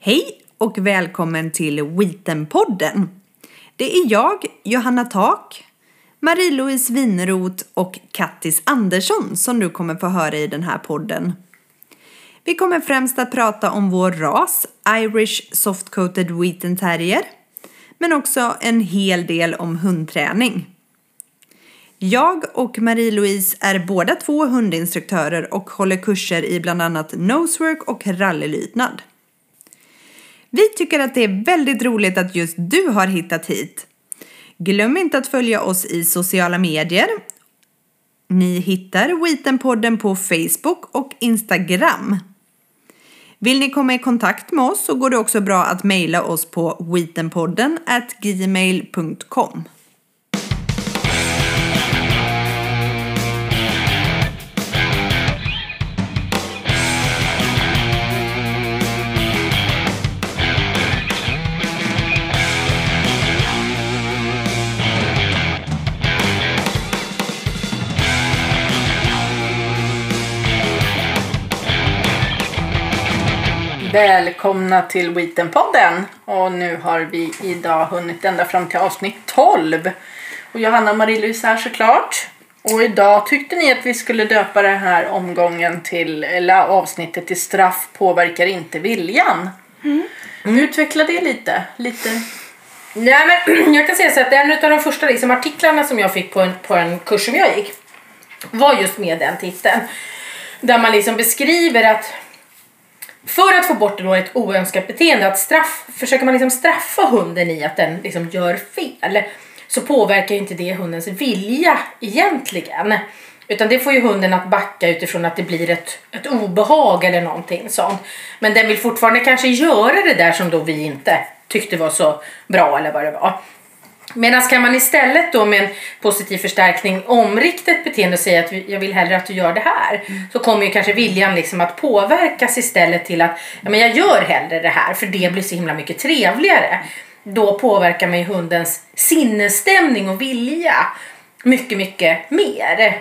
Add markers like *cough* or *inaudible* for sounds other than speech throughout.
Hej och välkommen till Wheaten-podden. Det är jag, Johanna Tak, Marie-Louise Wineroth och Kattis Andersson som du kommer få höra i den här podden. Vi kommer främst att prata om vår ras, Irish Soft-Coated Wheaten Terrier, men också en hel del om hundträning. Jag och Marie-Louise är båda två hundinstruktörer och håller kurser i bland annat nosework och rallylydnad. Vi tycker att det är väldigt roligt att just du har hittat hit. Glöm inte att följa oss i sociala medier. Ni hittar Wheatenpodden på Facebook och Instagram. Vill ni komma i kontakt med oss så går det också bra att mejla oss på wheatenpodden gmail.com. Välkomna till Wheaten-podden. Och nu har vi idag hunnit ända fram till avsnitt 12. Och Johanna och Marie-Louise här såklart. Och idag tyckte ni att vi skulle döpa den här omgången till, eller avsnittet till straff påverkar inte viljan. Mm. Utveckla det lite. lite. Nej, men *clears throat* jag kan säga så att en av de första liksom, artiklarna som jag fick på en, på en kurs som jag gick var just med den titeln. Där man liksom beskriver att för att få bort då ett oönskat beteende, att straff, försöker man liksom straffa hunden i att den liksom gör fel så påverkar inte det hundens vilja egentligen. Utan det får ju hunden att backa utifrån att det blir ett, ett obehag eller någonting sånt. Men den vill fortfarande kanske göra det där som då vi inte tyckte var så bra eller vad det var. Medan kan man istället då med en positiv förstärkning omrikta ett beteende och säga att jag vill hellre att du gör det här. Mm. Så kommer ju kanske viljan liksom att påverkas istället till att ja, men jag gör hellre det här för det blir så himla mycket trevligare. Då påverkar man ju hundens sinnesstämning och vilja mycket, mycket mer.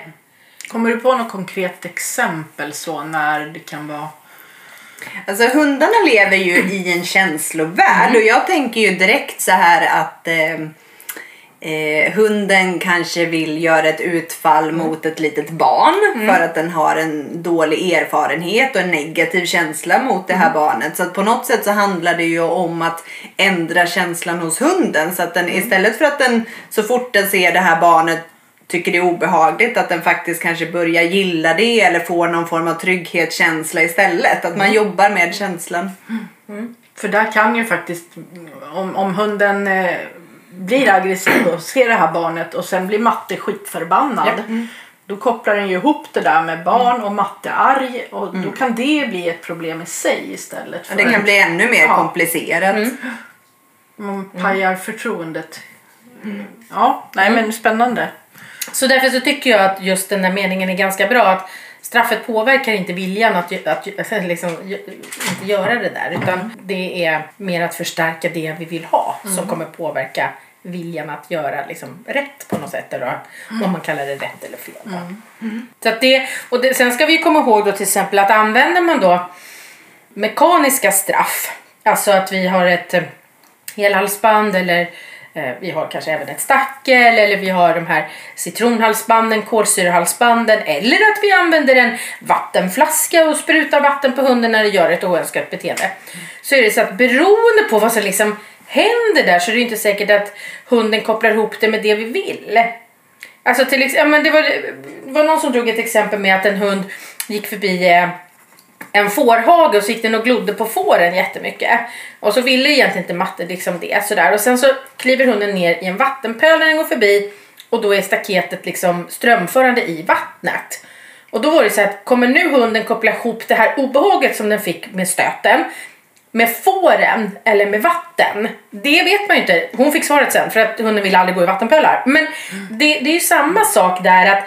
Kommer du på något konkret exempel så när det kan vara Alltså hundarna lever ju i en känslovärld mm. och jag tänker ju direkt så här att eh, Eh, hunden kanske vill göra ett utfall mm. mot ett litet barn mm. för att den har en dålig erfarenhet och en negativ känsla mot det här mm. barnet. Så på något sätt så handlar det ju om att ändra känslan hos hunden så att den mm. istället för att den så fort den ser det här barnet tycker det är obehagligt att den faktiskt kanske börjar gilla det eller får någon form av trygghetskänsla istället. Att man mm. jobbar med känslan. Mm. För där kan ju faktiskt om, om hunden eh, blir aggressiv och ser det här barnet och sen blir matte skitförbannad. Ja. Mm. Då kopplar den ju ihop det där med barn och matte arg och mm. då kan det bli ett problem i sig istället. För det kan bli ännu mer ja. komplicerat. Mm. Man pajar förtroendet. Mm. Ja, nej men spännande. Så därför så tycker jag att just den där meningen är ganska bra. att Straffet påverkar inte viljan att, att, *laughs* att liksom, inte göra det där utan det är mer att förstärka det vi vill ha som mm. kommer påverka viljan att göra liksom rätt på något sätt. Eller mm. om man kallar det rätt eller fel. Mm. Mm. Så det, och det, sen ska vi komma ihåg då till exempel att använder man då mekaniska straff, alltså att vi har ett eh, helhalsband eller eh, vi har kanske även ett stackel eller vi har de här citronhalsbanden, kolsyrehalsbanden eller att vi använder en vattenflaska och sprutar vatten på hunden när det gör ett oönskat beteende. Så är det så att beroende på vad som liksom händer där så är det inte säkert att hunden kopplar ihop det med det vi vill. Alltså till exempel, ja, men det var, det var någon som drog ett exempel med att en hund gick förbi eh, en fårhage och så gick den och glodde på fåren jättemycket. Och så ville egentligen inte matte liksom det sådär. Och sen så kliver hunden ner i en vattenpöl när den går förbi och då är staketet liksom strömförande i vattnet. Och då var det så att kommer nu hunden koppla ihop det här obehaget som den fick med stöten med fåren eller med vatten, det vet man ju inte. Hon fick svaret sen för att hunden vill aldrig gå i vattenpölar. Men det, det är ju samma sak där att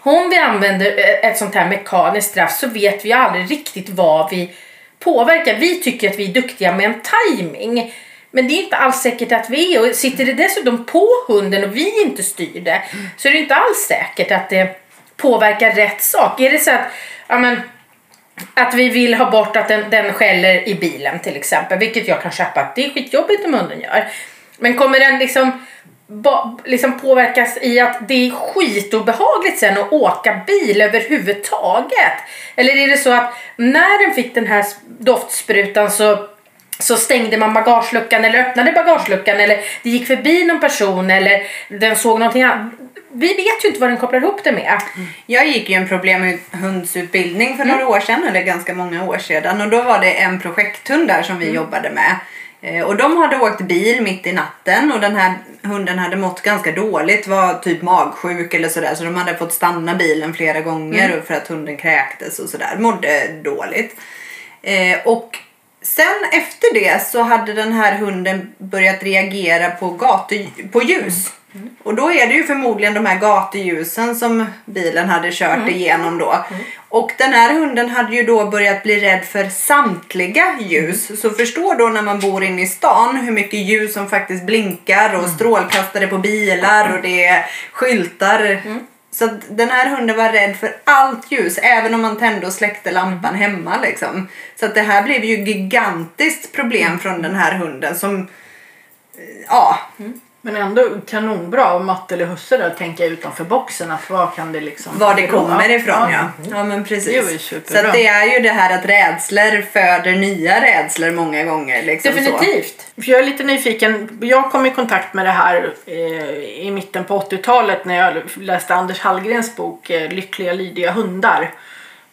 om vi använder eh, ett sånt här mekaniskt straff så vet vi aldrig riktigt vad vi påverkar. Vi tycker att vi är duktiga med en timing. Men det är inte alls säkert att vi är. Och sitter det dessutom på hunden och vi inte styr det så är det inte alls säkert att det påverkar rätt sak. Är det så att ja, men, att vi vill ha bort att den, den skäller i bilen till exempel. Vilket jag kan köpa att det är skitjobbigt om hunden gör. Men kommer den liksom, ba, liksom påverkas i att det är skitobehagligt sen att åka bil överhuvudtaget? Eller är det så att när den fick den här doftsprutan så så stängde man bagageluckan eller öppnade bagageluckan eller det gick förbi någon person eller den såg någonting annat. Vi vet ju inte vad den kopplar ihop det med. Jag gick ju en problemhundsutbildning för några år sedan, eller ganska många år sedan. Och då var det en projekthund där som vi jobbade med. Eh, Och de hade åkt bil mitt i natten och den här hunden hade mått ganska dåligt, var typ magsjuk eller sådär. Så de hade fått stanna bilen flera gånger för att hunden kräktes och sådär. Mådde dåligt. Eh, och sen efter det så hade den här hunden börjat reagera på, gatu, på ljus. Och då är det ju förmodligen de här gatuljusen som bilen hade kört igenom då. Och den här hunden hade ju då börjat bli rädd för samtliga ljus. Så förstå då när man bor inne i stan hur mycket ljus som faktiskt blinkar och strålkastare på bilar och det är skyltar. Så att den här hunden var rädd för allt ljus, även om man tände och släckte lampan hemma. Liksom. Så att det här blev ju gigantiskt problem från den här hunden som, eh, Ja. Mm. Men ändå kanonbra om matte eller husse där tänka utanför boxen att vad kan det liksom var det kommer ifrån ja. Ja. Ja men Det precis. ju Så att det är ju det här att rädslor föder nya rädslor många gånger. Liksom Så. Definitivt. För jag är lite nyfiken. Jag kom i kontakt med det här eh, i mitten på 80-talet när jag läste Anders Hallgrens bok eh, Lyckliga lydiga hundar.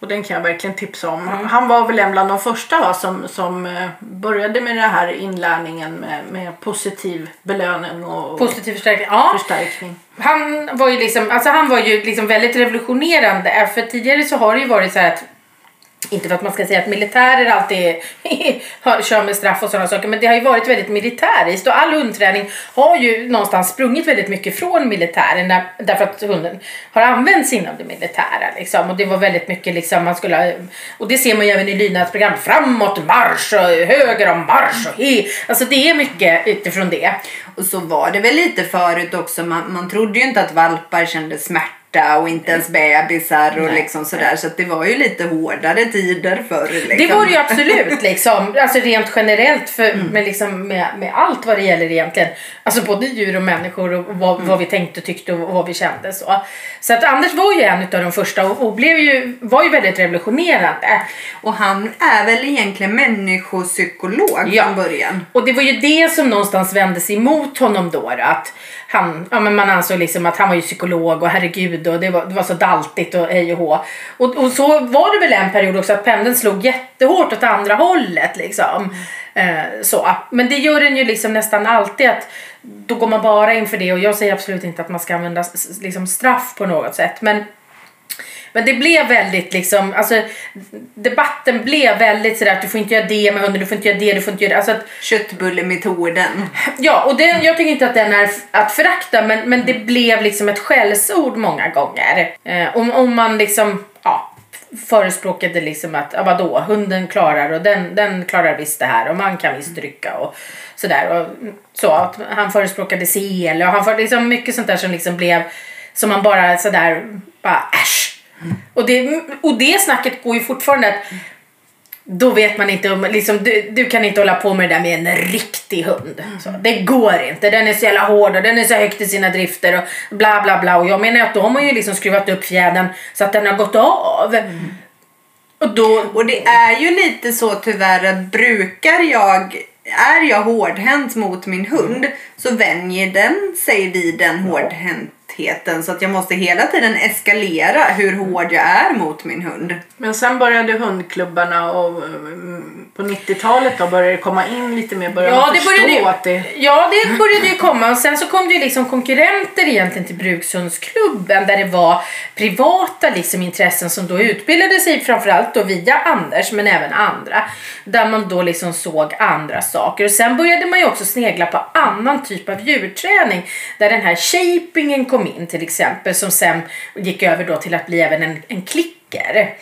Och den kan jag verkligen tipsa om. Han var väl en bland de första va, som, som eh, började med den här inlärningen med, med positiv belöning och Positiv förstärkning. Ja. förstärkning. Han var ju liksom, alltså han var ju liksom väldigt revolutionerande. För tidigare så har det ju varit så här att inte för att man ska säga att militärer alltid *laughs* kör med straff och sådana saker men det har ju varit väldigt militäriskt och all hundträning har ju någonstans sprungit väldigt mycket från militären där, därför att hunden har använts inom det militära liksom och det var väldigt mycket liksom man skulle och det ser man ju även i lydnadsprogram framåt marsch och höger om marsch och he alltså det är mycket utifrån det Och så var det väl lite förut också. Man, man trodde ju inte att valpar kände smärta och inte ens bebisar och Nej. liksom sådär. Så att det var ju lite hårdare tider förr. Liksom. Det var det ju absolut *laughs* liksom. Alltså rent generellt för, med, liksom, med, med allt vad det gäller egentligen. Alltså både djur och människor och vad, vad vi tänkte och tyckte och vad vi kände så. Så att Anders var ju en av de första och, och blev ju, var ju väldigt revolutionerande. Och han är väl egentligen människopsykolog Ja. från början. Och det var ju det som någonstans vände sig emot honom då. då, Att han, ja, men man ansåg liksom att han var ju psykolog och herregud och det var, det var så daltigt och hej och hå. Och, och så var det väl en period också att pendeln slog jättehårt åt andra hållet liksom. Eh, så. Men det gör den ju liksom nästan alltid att då går man bara in för det och jag säger absolut inte att man ska använda liksom straff på något sätt. Men men det blev väldigt liksom, alltså debatten blev väldigt sådär att du får inte göra det med hunden, du får inte göra det, du får inte göra det. Alltså att, Köttbullemetoden. ja, och den, jag tycker inte att den är att förakta men, men det blev liksom ett skällsord många gånger. Eh, om, om man liksom, ja, förespråkade liksom att, ja vadå, hunden klarar och den, den klarar visst det här och man kan visst rycka och sådär. Och, så att han förespråkade sel och han för, liksom mycket sånt där som liksom blev, som man bara sådär, bara äsch. Och det, och det snacket går ju fortfarande att då vet man inte om, liksom, du, du kan inte hålla på med det där med en riktig hund. Så, det går inte, den är så jävla hård och den är så högt i sina drifter och bla bla bla. Och jag menar att då har man ju liksom skruvat upp fjädern så att den har gått av. Och då, Och det är ju lite så tyvärr att brukar jag är jag hårdhänt mot min hund så vänjer den sig vid den hårdhäntheten så att jag måste hela tiden eskalera hur hård jag är mot min hund. Men sen började hundklubbarna och mm, på 90-talet då började det komma in lite mer. Började Ja man det, förstå började ju, att det... ja, det började ju komma och sen så kom det ju liksom konkurrenter egentligen till Brukshundsklubben där det var privata liksom intressen som då utbildade sig framförallt då via Anders men även andra. Där man då liksom såg andra saker och sen började man ju också snegla på annan typ av djurträning där den här shapingen kom in till exempel som sen gick över då till att bli även en, en klicker.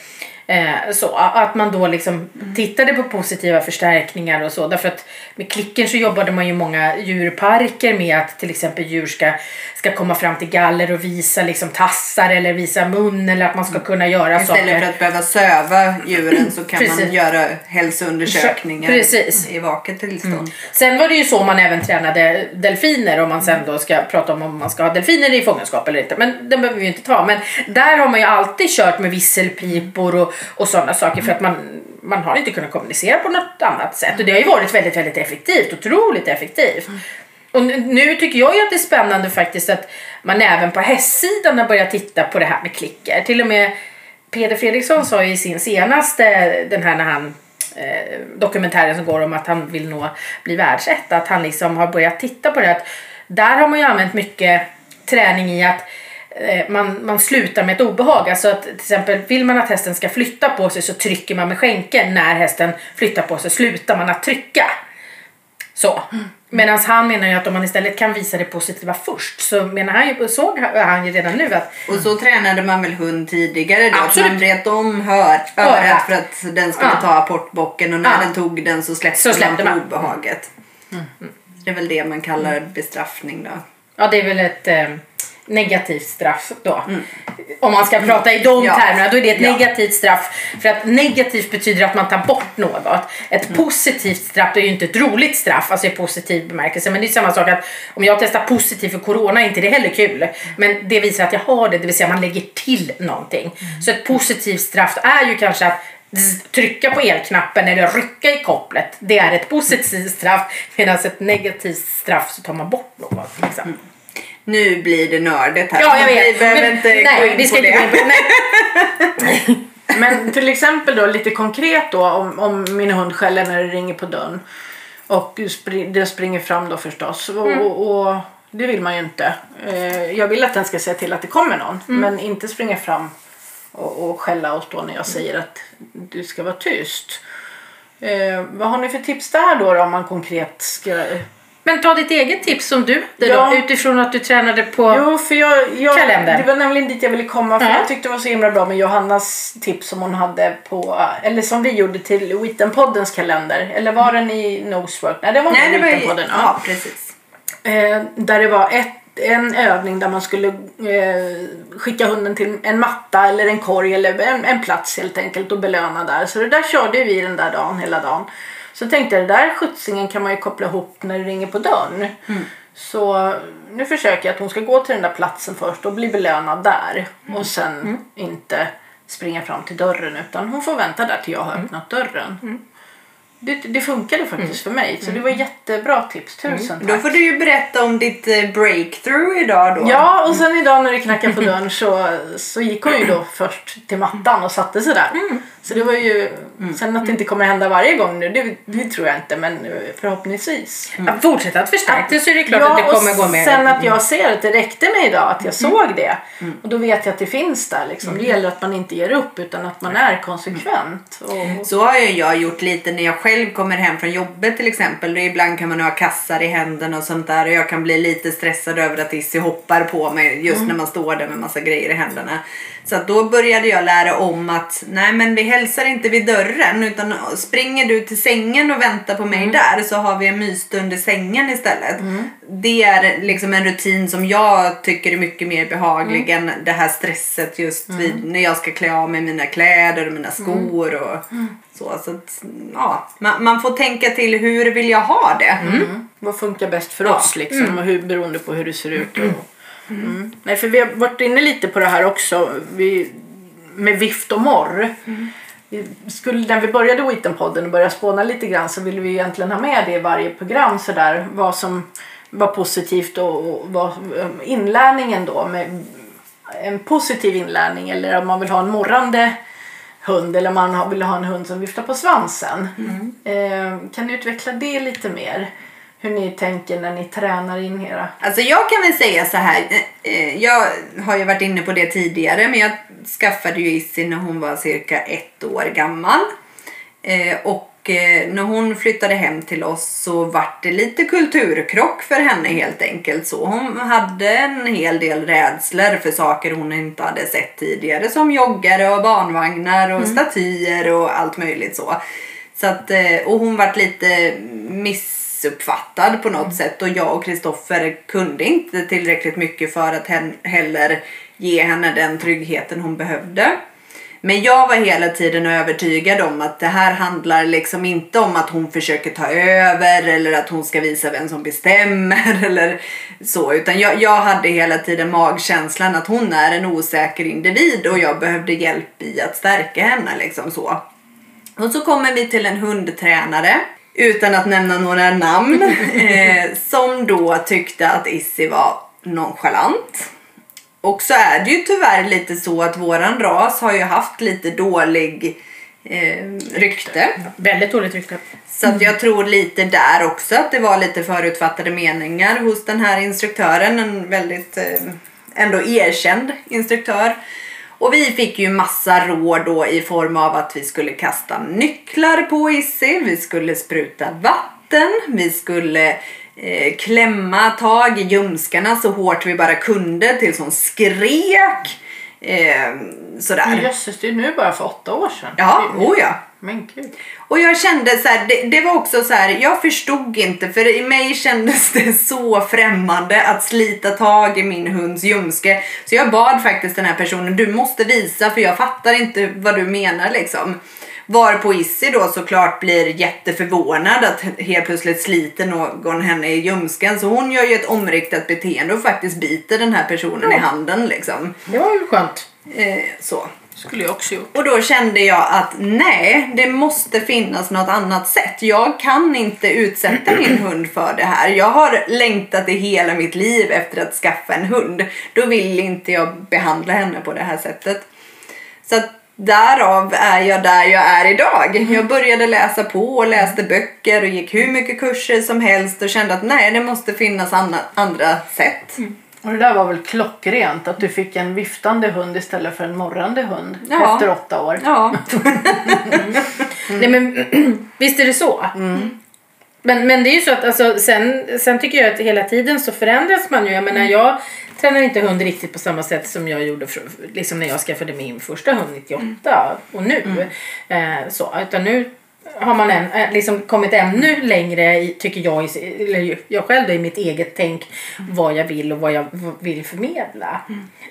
Eh, så att man då liksom tittade på positiva förstärkningar och så. Därför att med klicken så jobbade man ju många djurparker med att till exempel djur ska, ska komma fram till galler och visa liksom tassar eller visa mun eller att man ska kunna göra Istället saker. för att behöva söva djuren så kan man göra hälsoundersökningar Precis. i vaket tillstånd. Sen var det ju så man även tränade delfiner om man sen då ska prata om om man ska ha delfiner i fångenskap eller inte. Men den behöver vi ju inte ta. Men där har man ju alltid kört med visselpipor och, och sådana saker för att man, man har inte kunnat kommunicera på något annat sätt. Och det har ju varit väldigt, väldigt effektivt. Otroligt effektivt. Och nu- tycker jag ju att det är spännande faktiskt att man även på hästsidan har börjat titta på det här med klicker. Till och med Peder Fredriksson sa ju i sin senaste, den här när han eh, dokumentären som går om att han vill nå bli världsetta att han liksom har börjat titta på det. Att där har man ju använt mycket träning i att eh, man, man slutar med ett obehag. Alltså att till exempel vill man att hästen ska flytta på sig så trycker man med skänken. När hästen flyttar på sig slutar man att trycka. Så. Medan han menar ju att om man istället kan visa det positiva först så menar han ju, såg han ju redan nu att Och så tränade man väl hund tidigare då? Att Absolut. man vret om hör, Örat. för att den skulle Ja. ta apportbocken och när Ja. den tog den så släppte, Så släppte man man. obehaget. Det är väl det man kallar bestraffning då. Ja, det är väl ett eh, negativt straff då. Om man ska prata i de Ja. termerna, då är det ett Ja. negativt straff. För att negativt betyder att man tar bort något. Ett positivt straff, det är ju inte ett roligt straff, alltså i positiv bemärkelse. Men det är samma sak att om jag testar positivt för corona är inte det heller kul. Men det visar att jag har det, det vill säga man lägger till någonting. Så ett positivt straff är ju kanske att trycka på elknappen eller rycka i kopplet. Det är ett positivt straff. Medan ett negativt straff så tar man bort något. Liksom. Nu blir det nördigt här. Ja, jag vet. Vi behöver inte nej, gå in vi ska på inte det. gå in på nej. Men till exempel då lite konkret då om, om min hund skäller när det ringer på dörren. Och spri- det springer fram då förstås. Och, och, och det vill man ju inte. Eh, jag vill att den ska se till att det kommer någon. Men inte springa fram och, och skälla och stå när jag säger att du ska vara tyst. Eh, vad har ni för tips där då, då om man konkret ska... Men ta ditt eget tips som du Ja. då, utifrån att du tränade på... Jo, för jag, jag, Kalendern. det var nämligen dit jag ville komma. För Ja. Jag tyckte det var så himla bra med Johannas tips som hon hade på, eller som vi gjorde till Witten-poddens kalender. Eller var den i Nosework? Nej, det var Nej, det. Witten-podden. Ja, precis. Eh, där det var ett, en övning där man skulle eh, skicka hunden till en matta eller en korg eller en, en plats helt enkelt och belöna där. Så det där körde vi den där dagen, hela dagen. Så tänkte jag, den där skjutsingen kan man ju koppla ihop när det ringer på dörren. Så nu försöker jag att hon ska gå till den där platsen först och bli belönad där. Och sen inte springa fram till dörren utan hon får vänta där till jag har öppnat dörren. Det, det funkade faktiskt för mig så det var jättebra tips. Tusen tack. Då får du ju berätta om ditt eh, breakthrough idag då. Ja, och sen idag när det knackade på *laughs* dörren så, så gick hon ju då först till mattan och satte sig där. Så det var ju, sen att det inte kommer hända varje gång nu, det, det tror jag inte, men eh, förhoppningsvis. Att fortsätta att förstärka så är det klart att det kommer och gå med. sen att jag ser att det räckte mig idag, att jag såg det. Och då vet jag att det finns där liksom. Det gäller att man inte ger upp utan att man är konsekvent. Och, Så har ju jag gjort lite när jag själv kommer hem från jobbet till exempel. Och ibland kan man ha kassar i händerna och sånt där. Och jag kan bli lite stressad över att Issi hoppar på mig just när man står där med massa grejer i händerna. Så att då började jag lära om att nej men vi hälsar inte vid dörren utan springer du till sängen och väntar på mig där så har vi en mysstund i sängen istället. Det är liksom en rutin som jag tycker är mycket mer behaglig än det här stresset just vid, när jag ska klä av mig mina kläder och mina skor och så. så att, ja, man, man får tänka till hur vill jag ha det? Vad funkar bäst för Ja. oss liksom, och hur, beroende på hur det ser ut. Och, mm. Nej, för vi har varit inne lite på det här också vi, med vift och morr. Vi skulle, när vi började Witten-podden och började spåna lite grann så ville vi egentligen ha med det i varje program sådär vad som var positivt och, och vad, inlärningen då med en positiv inlärning eller om man vill ha en morrande hund eller om man vill ha en hund som viftar på svansen. Eh, kan ni utveckla det lite mer? Hur ni tänker när ni tränar in era... Alltså jag kan väl säga så här. eh, eh, Jag har ju varit inne på det tidigare men jag skaffade ju Issy när hon var cirka ett år gammal. Eh, Och när hon flyttade hem till oss så vart det lite kulturkrock för henne helt enkelt. Så hon hade en hel del rädslor för saker hon inte hade sett tidigare. Som joggare och barnvagnar och statyer och allt möjligt så. så att, och hon vart lite missuppfattad på något sätt och jag och Kristoffer kunde inte tillräckligt mycket för att hen, heller ge henne den tryggheten hon behövde. Men jag var hela tiden övertygad om att det här handlar liksom inte om att hon försöker ta över eller att hon ska visa vem som bestämmer *laughs* eller så. Utan jag, jag hade hela tiden magkänslan att hon är en osäker individ och jag behövde hjälp i att stärka henne liksom så. Och så kommer vi till en hundtränare utan att nämna några namn *laughs* eh, som då tyckte att Issi var nonchalant. Och så är det ju tyvärr lite så att våran ras har ju haft lite dålig eh, rykte. Väldigt dåligt rykte. Så att jag tror lite där också att det var lite förutfattade meningar hos den här instruktören. En väldigt eh, ändå erkänd instruktör. Och vi fick ju massa råd då i form av att vi skulle kasta nycklar på Issi, vi skulle spruta vatten, vi skulle eh, klämma tag i ljumskarna så hårt vi bara kunde tills hon skrek. Eh, sådär. Jösses, det är nu bara för åtta år sedan. Ja, oh ja. Men gud. Och jag kände så här, det, det var också så här, jag förstod inte för i mig kändes det så främmande att slita tag i min hunds ljumske. Så jag bad faktiskt den här personen, du måste visa för jag fattar inte vad du menar liksom. Varpå Issi då såklart blir jätteförvånad att helt plötsligt sliter någon henne i ljumsken. Så hon gör ju ett omriktat beteende och faktiskt biter den här personen i handen liksom. Det var ju skönt. Eh, så. Skulle jag också gjort. Och då kände jag att nej, det måste finnas något annat sätt. Jag kan inte utsätta min *clears throat* hund för det här. Jag har längtat i hela mitt liv efter att skaffa en hund. Då vill inte jag behandla henne på det här sättet. Så att därav är jag där jag är idag. Jag började läsa på och läste böcker och gick hur mycket kurser som helst och kände att nej, det måste finnas andra sätt. Och det där var väl klockrent att du fick en viftande hund istället för en morrande hund Ja. efter åtta år. Ja, *laughs* Nej men *clears throat* visst är det så. Men, men det är ju så att alltså, sen, sen tycker jag att hela tiden så förändras man ju. Jag menar jag tränar inte hund riktigt på samma sätt som jag gjorde för, liksom när jag skaffade min första hund 98 och nu. Eh, så, utan nu har man en, eh, liksom kommit ännu längre tycker jag, i, eller jag själv då, i mitt eget tänk vad jag vill och vad jag vill förmedla.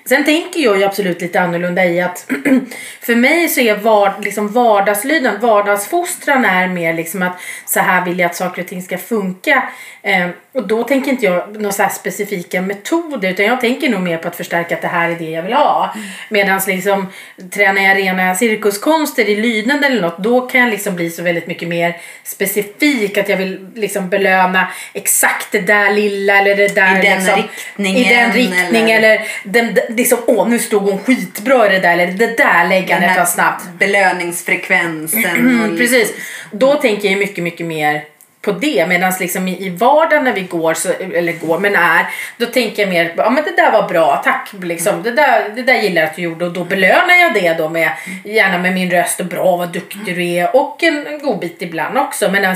Sen tänker jag ju absolut lite annorlunda i att *clears throat* för mig så är var, liksom vardagslydnad, vardagsfostran är mer liksom att så här vill jag att saker och ting ska funka. Eh, och då tänker inte jag några så specifika metoder utan jag tänker nog mer på att förstärka att det här är det jag vill ha. Medan liksom tränar jag rena cirkuskonster i lydnad eller något då kan jag liksom bli så väldigt mycket mer specifik att jag vill liksom belöna exakt det där lilla eller det där I den liksom, riktningen, i den riktning eller- eller, den, liksom, åh nu stod hon skitbra i det där eller det där läggandet var snabbt. belöningsfrekvensen. och Mm, liksom- precis. Då tänker jag mycket, mycket mer på det. Medan liksom i, i vardagen när vi går, så, eller går, men är, då tänker jag mer ja men det där var bra, tack liksom. Det där, det där gillar jag att du gjorde och då belönar jag det då med, gärna med min röst och bra vad duktig du är och en, en god bit ibland också. Medan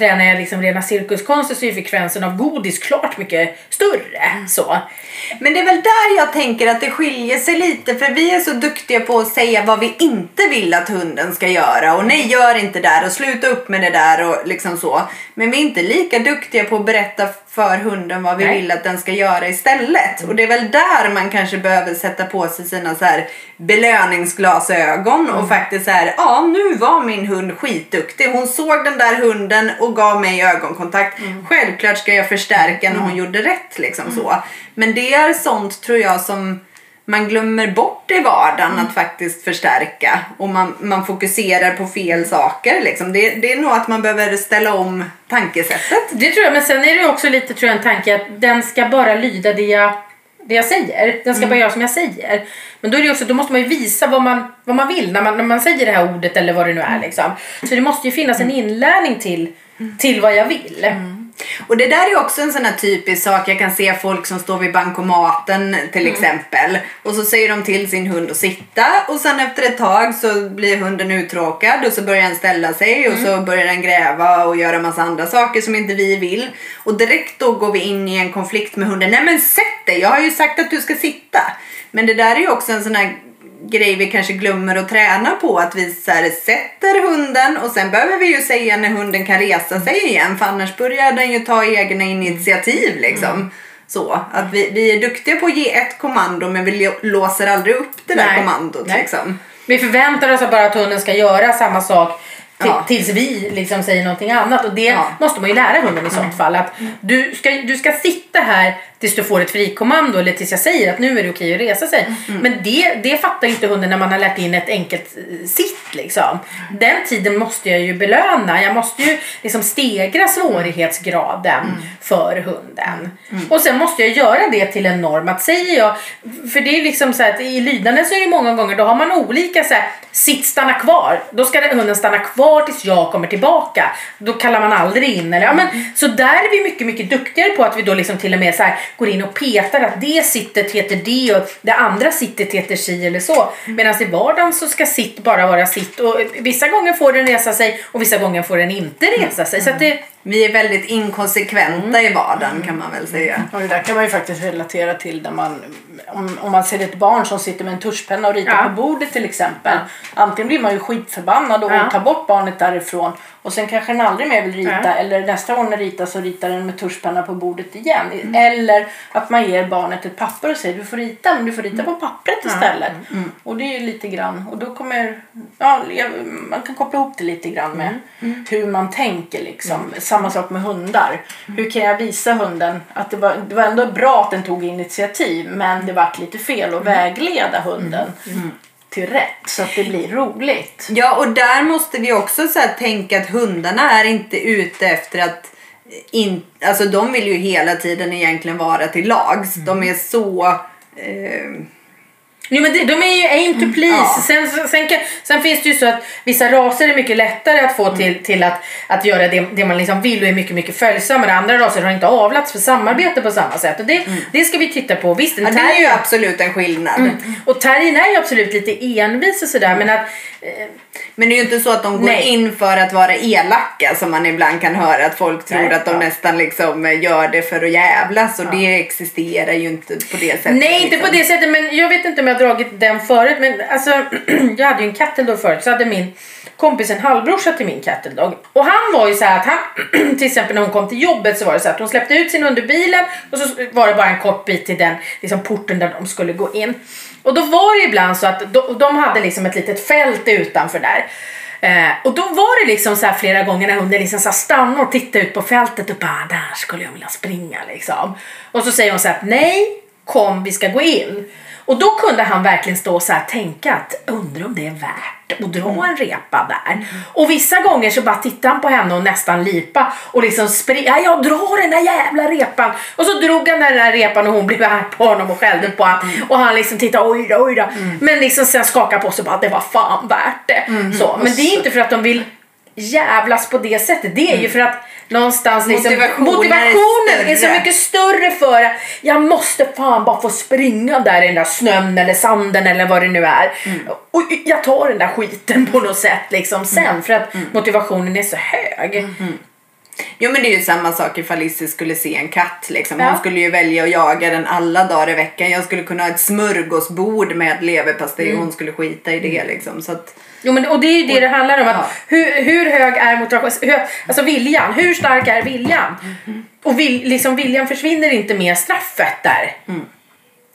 tränar jag liksom rena cirkuskonster så är frekvensen av godis klart mycket större. Så. Men det är väl där jag tänker att det skiljer sig lite för vi är så duktiga på att säga vad vi inte vill att hunden ska göra och nej gör inte det där och sluta upp med det där och liksom så. Men vi är inte lika duktiga på att berätta för hunden vad vi Nej. vill att den ska göra istället. Och det är väl där man kanske behöver sätta på sig sina så här belöningsglasögon och faktiskt så här, ja nu var min hund skitduktig. Hon såg den där hunden och gav mig ögonkontakt. Självklart ska jag förstärka när hon gjorde rätt liksom så. Men det är sånt tror jag som man glömmer bort i vardagen att faktiskt förstärka och man, man fokuserar på fel saker. Liksom. Det, det är nog att man behöver ställa om tankesättet. Det tror jag, men sen är det också lite tror jag en tanke att den ska bara lyda det jag, det jag säger. Den ska bara göra som jag säger. Men då är det också, då måste man ju visa vad man, vad man vill när man, när man säger det här ordet eller vad det nu är liksom. Så det måste ju finnas en inlärning till, till vad jag vill. Och det där är också en sån här typisk sak. Jag kan se folk som står vid bankomaten till Mm. exempel. Och så säger de till sin hund att sitta. Och sen efter ett tag så blir hunden uttråkad. Och så börjar den ställa sig. Och Mm. så börjar den gräva och göra massa andra saker som inte vi vill. Och direkt då går vi in i en konflikt med hunden. Nej men sätt dig! Jag har ju sagt att du ska sitta. Men det där är ju också en sån här grej vi kanske glömmer att träna på. Att vi så här, sätter hunden och sen behöver vi ju säga när hunden kan resa sig igen. För annars börjar den ju ta egna initiativ liksom. Så att vi, vi är duktiga på att ge ett kommando men vi låser aldrig upp det där Nej. kommandot Nej. liksom. Vi förväntar oss bara att hunden ska göra samma sak Ja. tills vi liksom säger någonting annat. Och det Ja. måste man ju lära hunden i sånt fall. Att du, ska, du ska sitta här tills du får ett frikommando eller tills jag säger att nu är det okej att resa sig. Men det, det fattar ju inte hunden när man har lärt in ett enkelt eh, sitt. Liksom. Den tiden måste jag ju belöna. Jag måste ju liksom stegra svårighetsgraden för hunden. Och sen måste jag göra det till en norm. Att säger jag, för det är liksom så att i lydnaden så är det många gånger då har man olika så här, sitt stanna kvar. Då ska den- hunden stanna kvar tills jag kommer tillbaka. Då kallar man aldrig in. Eller, ja, men, så där är vi mycket, mycket duktigare på att vi då liksom till och med så här, går in och petar att det sittet heter det och det andra sittet heter si eller så. Medan i vardagen så ska sitt bara vara sitt och vissa gånger får den resa sig och vissa gånger får den inte resa sig. Så att det, Vi är väldigt inkonsekventa i vardagen kan man väl säga. Och det där kan man ju faktiskt relatera till när man, om, om man ser ett barn som sitter med en tuschpenna och ritar Ja. på bordet till exempel. Antingen blir man ju skitförbannad och Ja. tar bort barnet därifrån och sen kanske den aldrig mer vill rita Ja. eller nästa gång den ritar så ritar den med tuschpenna på bordet igen. Eller att man ger barnet ett papper och säger du får rita men du får rita på pappret istället. Och det är ju lite grann och då kommer, ja man kan koppla ihop det lite grann med hur man tänker liksom. Samma sak med hundar. Hur kan jag visa hunden att det var, det var ändå bra att den tog initiativ men det vart lite fel att vägleda hunden till rätt så att det blir roligt. Ja, och där måste vi också så tänka att hundarna är inte ute efter att in, alltså de vill ju hela tiden egentligen vara till lags. De är så eh, Jo, men det, de är ju aim to please. ja. Sen, sen, kan, sen finns det ju så att vissa raser är mycket lättare att få till, till att, att göra det, det man liksom vill och är mycket, mycket följsammare. Andra raser har inte avlats för samarbete på samma sätt. Och det, det ska vi titta på. Visst, ja, det är ju absolut en skillnad. Mm. Och terriern är ju absolut lite envis och sådär. Men att, Men det är ju inte så att de går Nej. in för att vara elaka som man ibland kan höra att folk tror Nej, att de ja. nästan liksom eh, gör det för att jävlas och det existerar ju inte på det sättet. nej, inte liksom. på det sättet. Men jag vet inte om jag har dragit den förut. Men alltså, *clears throat* jag hade ju en cattle förut. Så hade min kompis en halvbrorsa till min cattle dog. Och han var ju så att han, *clears throat* till exempel när hon kom till jobbet så var det så att hon släppte ut sin hund ur bilen och så var det bara en kort bit till den liksom, porten där de skulle gå in. Och då var det ibland så att de, de hade liksom ett litet fält utanför där. Eh, och då var det liksom så här flera gånger när hunden liksom så stannade och tittade ut på fältet och bara där skulle jag vilja springa liksom. Och så säger hon så här att nej, kom vi ska gå in. Och då kunde han verkligen stå och så här tänka att undrar om det är värt att dra en repa där. Och vissa gånger så bara tittade han på henne och nästan lipa och liksom spring, ja jag drar den där jävla repan. Och så drog han den där repan och hon blev arg på honom och skällde på honom. Och han liksom tittade oj då, oj då. Men liksom sen skakade på sig och bara det var fan värt det. Så, men det är inte för att de vill jävlas på det sättet. Det är ju för att någonstans liksom, Motivationen är motivationen är så större. mycket större för att jag måste fan bara få springa där i den där snön eller sanden eller vad det nu är. Och jag tar den där skiten på något sätt liksom sen för att motivationen är så hög. Jo men det är ju samma sak ifall Lizzie skulle se en katt liksom. Hon Ja. skulle ju välja att jaga den alla dagar i veckan. Jag skulle kunna ha ett smörgåsbord med leverpastej Mm. och hon skulle skita i det liksom. Så att, Jo, men, och det är ju det det handlar om. Att Ja. hur, hur hög är motivationen? Hur, alltså viljan. Hur stark är viljan? Och vil, liksom, viljan försvinner inte med straffet där.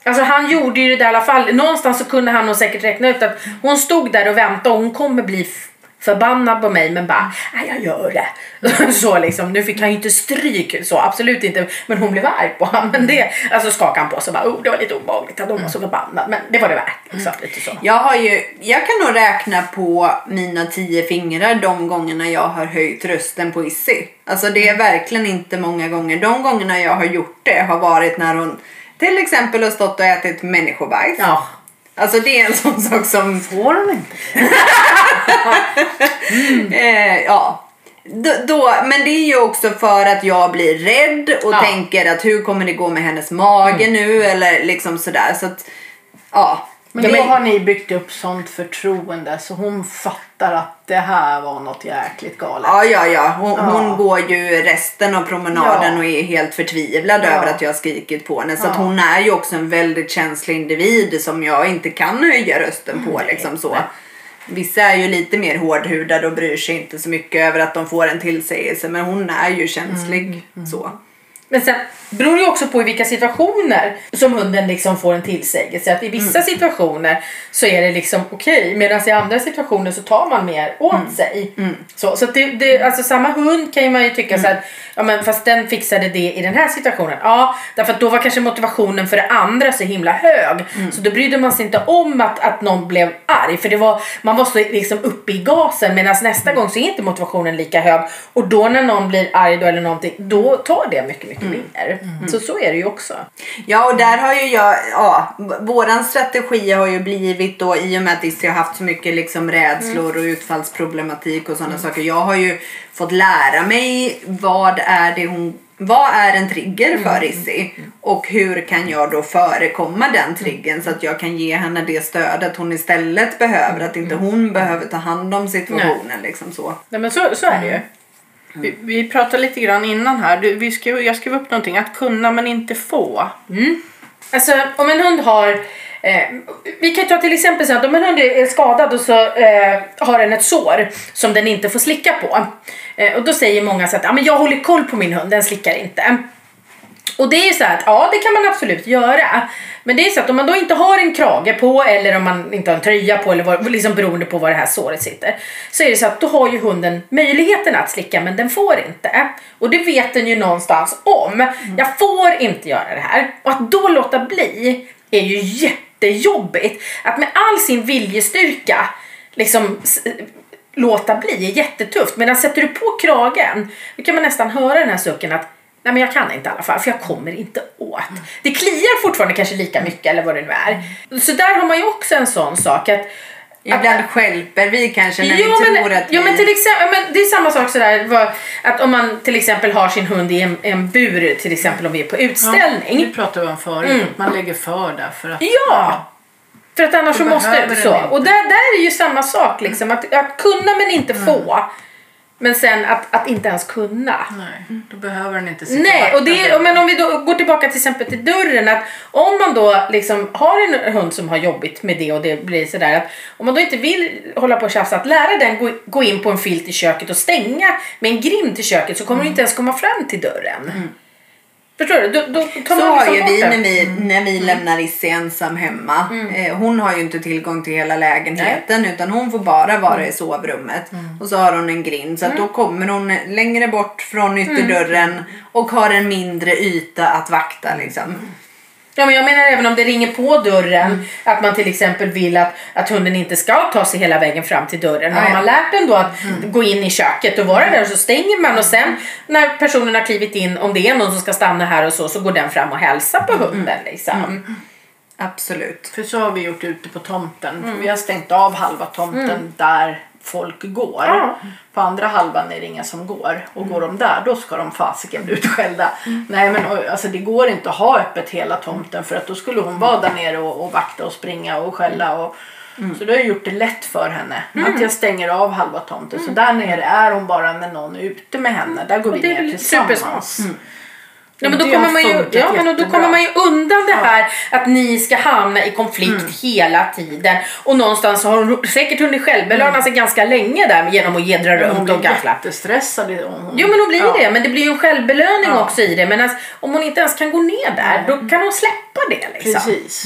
Alltså han gjorde ju det där i alla fall. Någonstans så kunde han nog säkert räkna ut att hon stod där och väntade och hon kommer bli förbannad på mig men bara, nej jag gör det. *laughs* så liksom, nu fick han ju inte stryk så, absolut inte. Men hon blev arg på honom. Men det, alltså skakade han på sig bara, oh det var lite obehagligt att hon var så förbannad. Men det var det värt. Liksom, lite så. jag, har ju, jag kan nog räkna på mina tio fingrar de gångerna jag har höjt rösten på Issy. Alltså det är verkligen inte många gånger. De gångerna jag har gjort det har varit när hon till exempel har stått och ätit människobajs. Ja. Alltså det är en sån sak som Får hon inte? *laughs* Eh, ja. då, då, men det är ju också för att jag blir rädd och Ja. tänker att hur kommer det gå med hennes mage nu eller liksom sådär. Så att, ja. Men då har ni byggt upp sånt förtroende så hon fattar att det här var något jäkligt galet. Ja, ja, ja. Hon, Ja. hon går ju resten av promenaden Ja. och är helt förtvivlad Ja. över att jag har skrikit på henne. Så att hon är ju också en väldigt känslig individ som jag inte kan höja rösten på. Liksom så. Vissa är ju lite mer hårdhudade och bryr sig inte så mycket över att de får en tillsägelse. Men hon är ju känslig Mm, så. Men sen beror det också på i vilka situationer som hunden liksom får en tillsägelse. Att i vissa situationer så är det liksom okej medan i andra situationer så tar man mer åt sig. Så, så att det, det, alltså samma hund kan man ju tycka så här, ja men fast den fixade det i den här situationen. Ja, därför att då var kanske motivationen för det andra så himla hög. Så då brydde man sig inte om att, att någon blev arg för det var, man var så liksom uppe i gasen medan nästa gång så är inte motivationen lika hög. Och då när någon blir arg då eller någonting, då tar det mycket, mycket mer. Så så är det ju också. Ja och där har ju jag, ja, våran strategi har ju blivit då i och med att Issi har haft så mycket liksom rädslor och utfallsproblematik och sådana saker. Jag har ju fått lära mig vad är det hon vad är en trigger för Issi? Och hur kan jag då förekomma den triggern så att jag kan ge henne det stödet hon istället behöver. Att inte hon behöver ta hand om situationen. Liksom så. Nej men så, så är det ju. Vi, vi pratade lite grann innan här. Du, vi skrev, jag skrev upp någonting. Att kunna men inte få. Mm. Alltså om en hund har eh, vi kan ta till exempel så att om en hund är skadad och så eh, har den ett sår som den inte får slicka på. Eh, och då säger många så att ah, men jag håller koll på min hund, den slickar inte. Och det är så här att ja det kan man absolut göra. Men det är så att om man då inte har en krage på eller om man inte har en tröja på eller vad, liksom beroende på var det här såret sitter. Så är det så att då har ju hunden möjligheten att slicka men den får inte. Och det vet den ju någonstans om. Jag får inte göra det här. Och att då låta bli är ju jättejobbigt. Att med all sin viljestyrka liksom låta bli är jättetufft. Men sätter du på kragen då kan man nästan höra den här sucken att Nej men jag kan inte i alla fall för jag kommer inte åt. Det kliar fortfarande kanske lika mycket eller vad det nu är. Så där har man ju också en sån sak att Ibland stjälper vi kanske när Ja vi men, tror att vi... ja men till exempel, men det är samma sak sådär vad- att om man till exempel har sin hund i en, en bur till exempel om vi är på utställning. Det pratade vi om förut. att Man lägger för där för att... Ja! För att annars så måste så. inte. Och där, där är ju samma sak liksom. Att, att kunna men inte få. Men sen att, att inte ens kunna. Nej, då behöver den inte sitta Nej, och det, bredvid. men om vi då går tillbaka till exempel till dörren. Att om man då liksom har en hund som har jobbigt med det och det blir sådär att om man då inte vill hålla på och tjafsa att lära den gå, gå in på en filt i köket och stänga med en grind till köket så kommer du inte ens komma fram till dörren. Förstår du? Då, då tar Så man har liksom ju bort vi när vi, när vi lämnar Issi ensam hemma. Eh, hon har ju inte tillgång till hela lägenheten utan hon får bara vara i sovrummet. Och så har hon en grind så att då kommer hon längre bort från ytterdörren och har en mindre yta att vakta liksom. Ja, men jag menar även om det ringer på dörren Mm. att man till exempel vill att, att hunden inte ska ta sig hela vägen fram till dörren. Ja, Har man lärt den då att Mm. gå in i köket och vara där och så stänger man och sen när personen har klivit in, om det är någon som ska stanna här och så, så går den fram och hälsar på Mm. hunden liksom. Absolut. För så har vi gjort ute på tomten. Vi har stängt av halva tomten där folk går. Ja. På andra halvan är det ingen som går. Och går de där då ska de fasiken bli *laughs* utskällda. Nej men och, alltså, det går inte att ha öppet hela tomten för att då skulle hon vara där nere och, och vakta och springa och skälla. Och, Så då har jag gjort det lätt för henne. Att jag stänger av halva tomten. Så där nere är hon bara när någon är ute med henne. Där går Och vi ner tillsammans. Ja, men då kommer man ju, ja, men då jättebra. kommer man ju undan det här att ni ska hamna i konflikt hela tiden. Och någonstans har hon säkert hunnit självbelöna sig ganska länge där genom att jedra Hon runt och blir gaffla. jättestressad. i- Hon, Jo men hon blir Ja. det, men det blir ju en självbelöning Ja. också i det. Men alltså, om hon inte ens kan gå ner där, då kan hon släppa det liksom. Precis.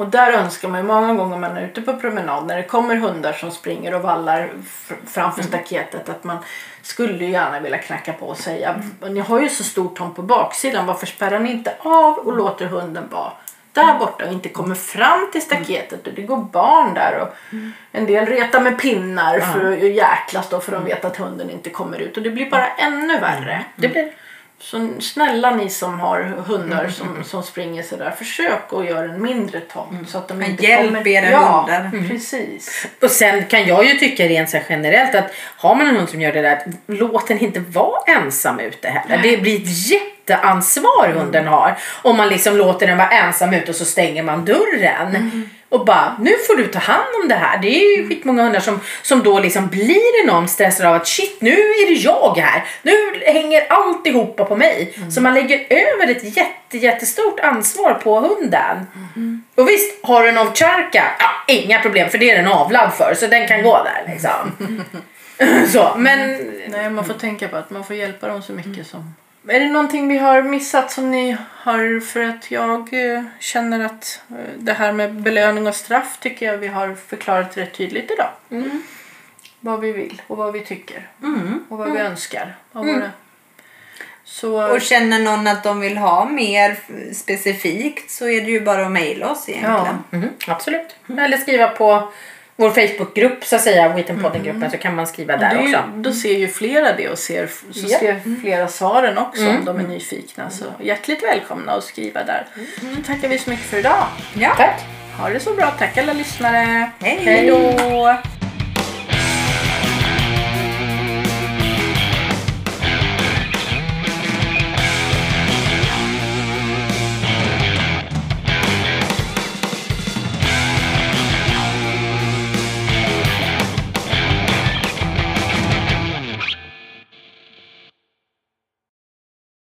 Och där önskar man ju många gånger man är ute på promenad när det kommer hundar som springer och vallar fr- framför staketet att man skulle ju gärna vilja knacka på och säga ni har ju så stor tomt på baksidan varför spärrar ni inte av och låter hunden vara där borta och inte kommer fram till staketet? Och det går barn där och en del retar med pinnar för att jäklas då för de vet att hunden inte kommer ut. Och det blir bara ännu värre. Det blir... Så snälla ni som har hundar *laughs* som, som springer sådär, försök att göra en mindre tomt så att de inte Hjälp kommer... era ja, hundar. precis. Och sen kan jag ju tycka rent så generellt att har man en hund som gör det där, låt den inte vara ensam ute heller. Det blir ett jätteansvar hunden har. Om man liksom låter den vara ensam ute och så stänger man dörren. Och bara, nu får du ta hand om det här. Det är ju skitmånga hundar som, som då liksom blir enormt stressade av att shit, nu är det jag här. Nu hänger alltihopa på mig. Så man lägger över ett jätte, jättestort ansvar på hunden. Och visst, har du en ovcharka, ja, inga problem för det är den avlad för. Så den kan gå där liksom. *laughs* så, men Nej, man får tänka på att man får hjälpa dem så mycket som... Är det någonting vi har missat som ni har... För att jag eh, känner att eh, det här med belöning och straff tycker jag vi har förklarat rätt tydligt idag. Vad vi vill och vad vi tycker. Och vad vi önskar. Av våra... Så... Och känner någon att de vill ha mer specifikt så är det ju bara att mejla oss egentligen. Mhm, absolut. Eller skriva på vår Facebookgrupp så att säga, Wittenpodden-gruppen så kan man skriva där ju, också. då ser ju flera det och ser, så Ja. ser flera svaren också om de är nyfikna. Så hjärtligt välkomna att skriva där. Så tackar vi så mycket för idag. Ja. Tack! Ha det så bra. Tack alla lyssnare. Hej. Hej då.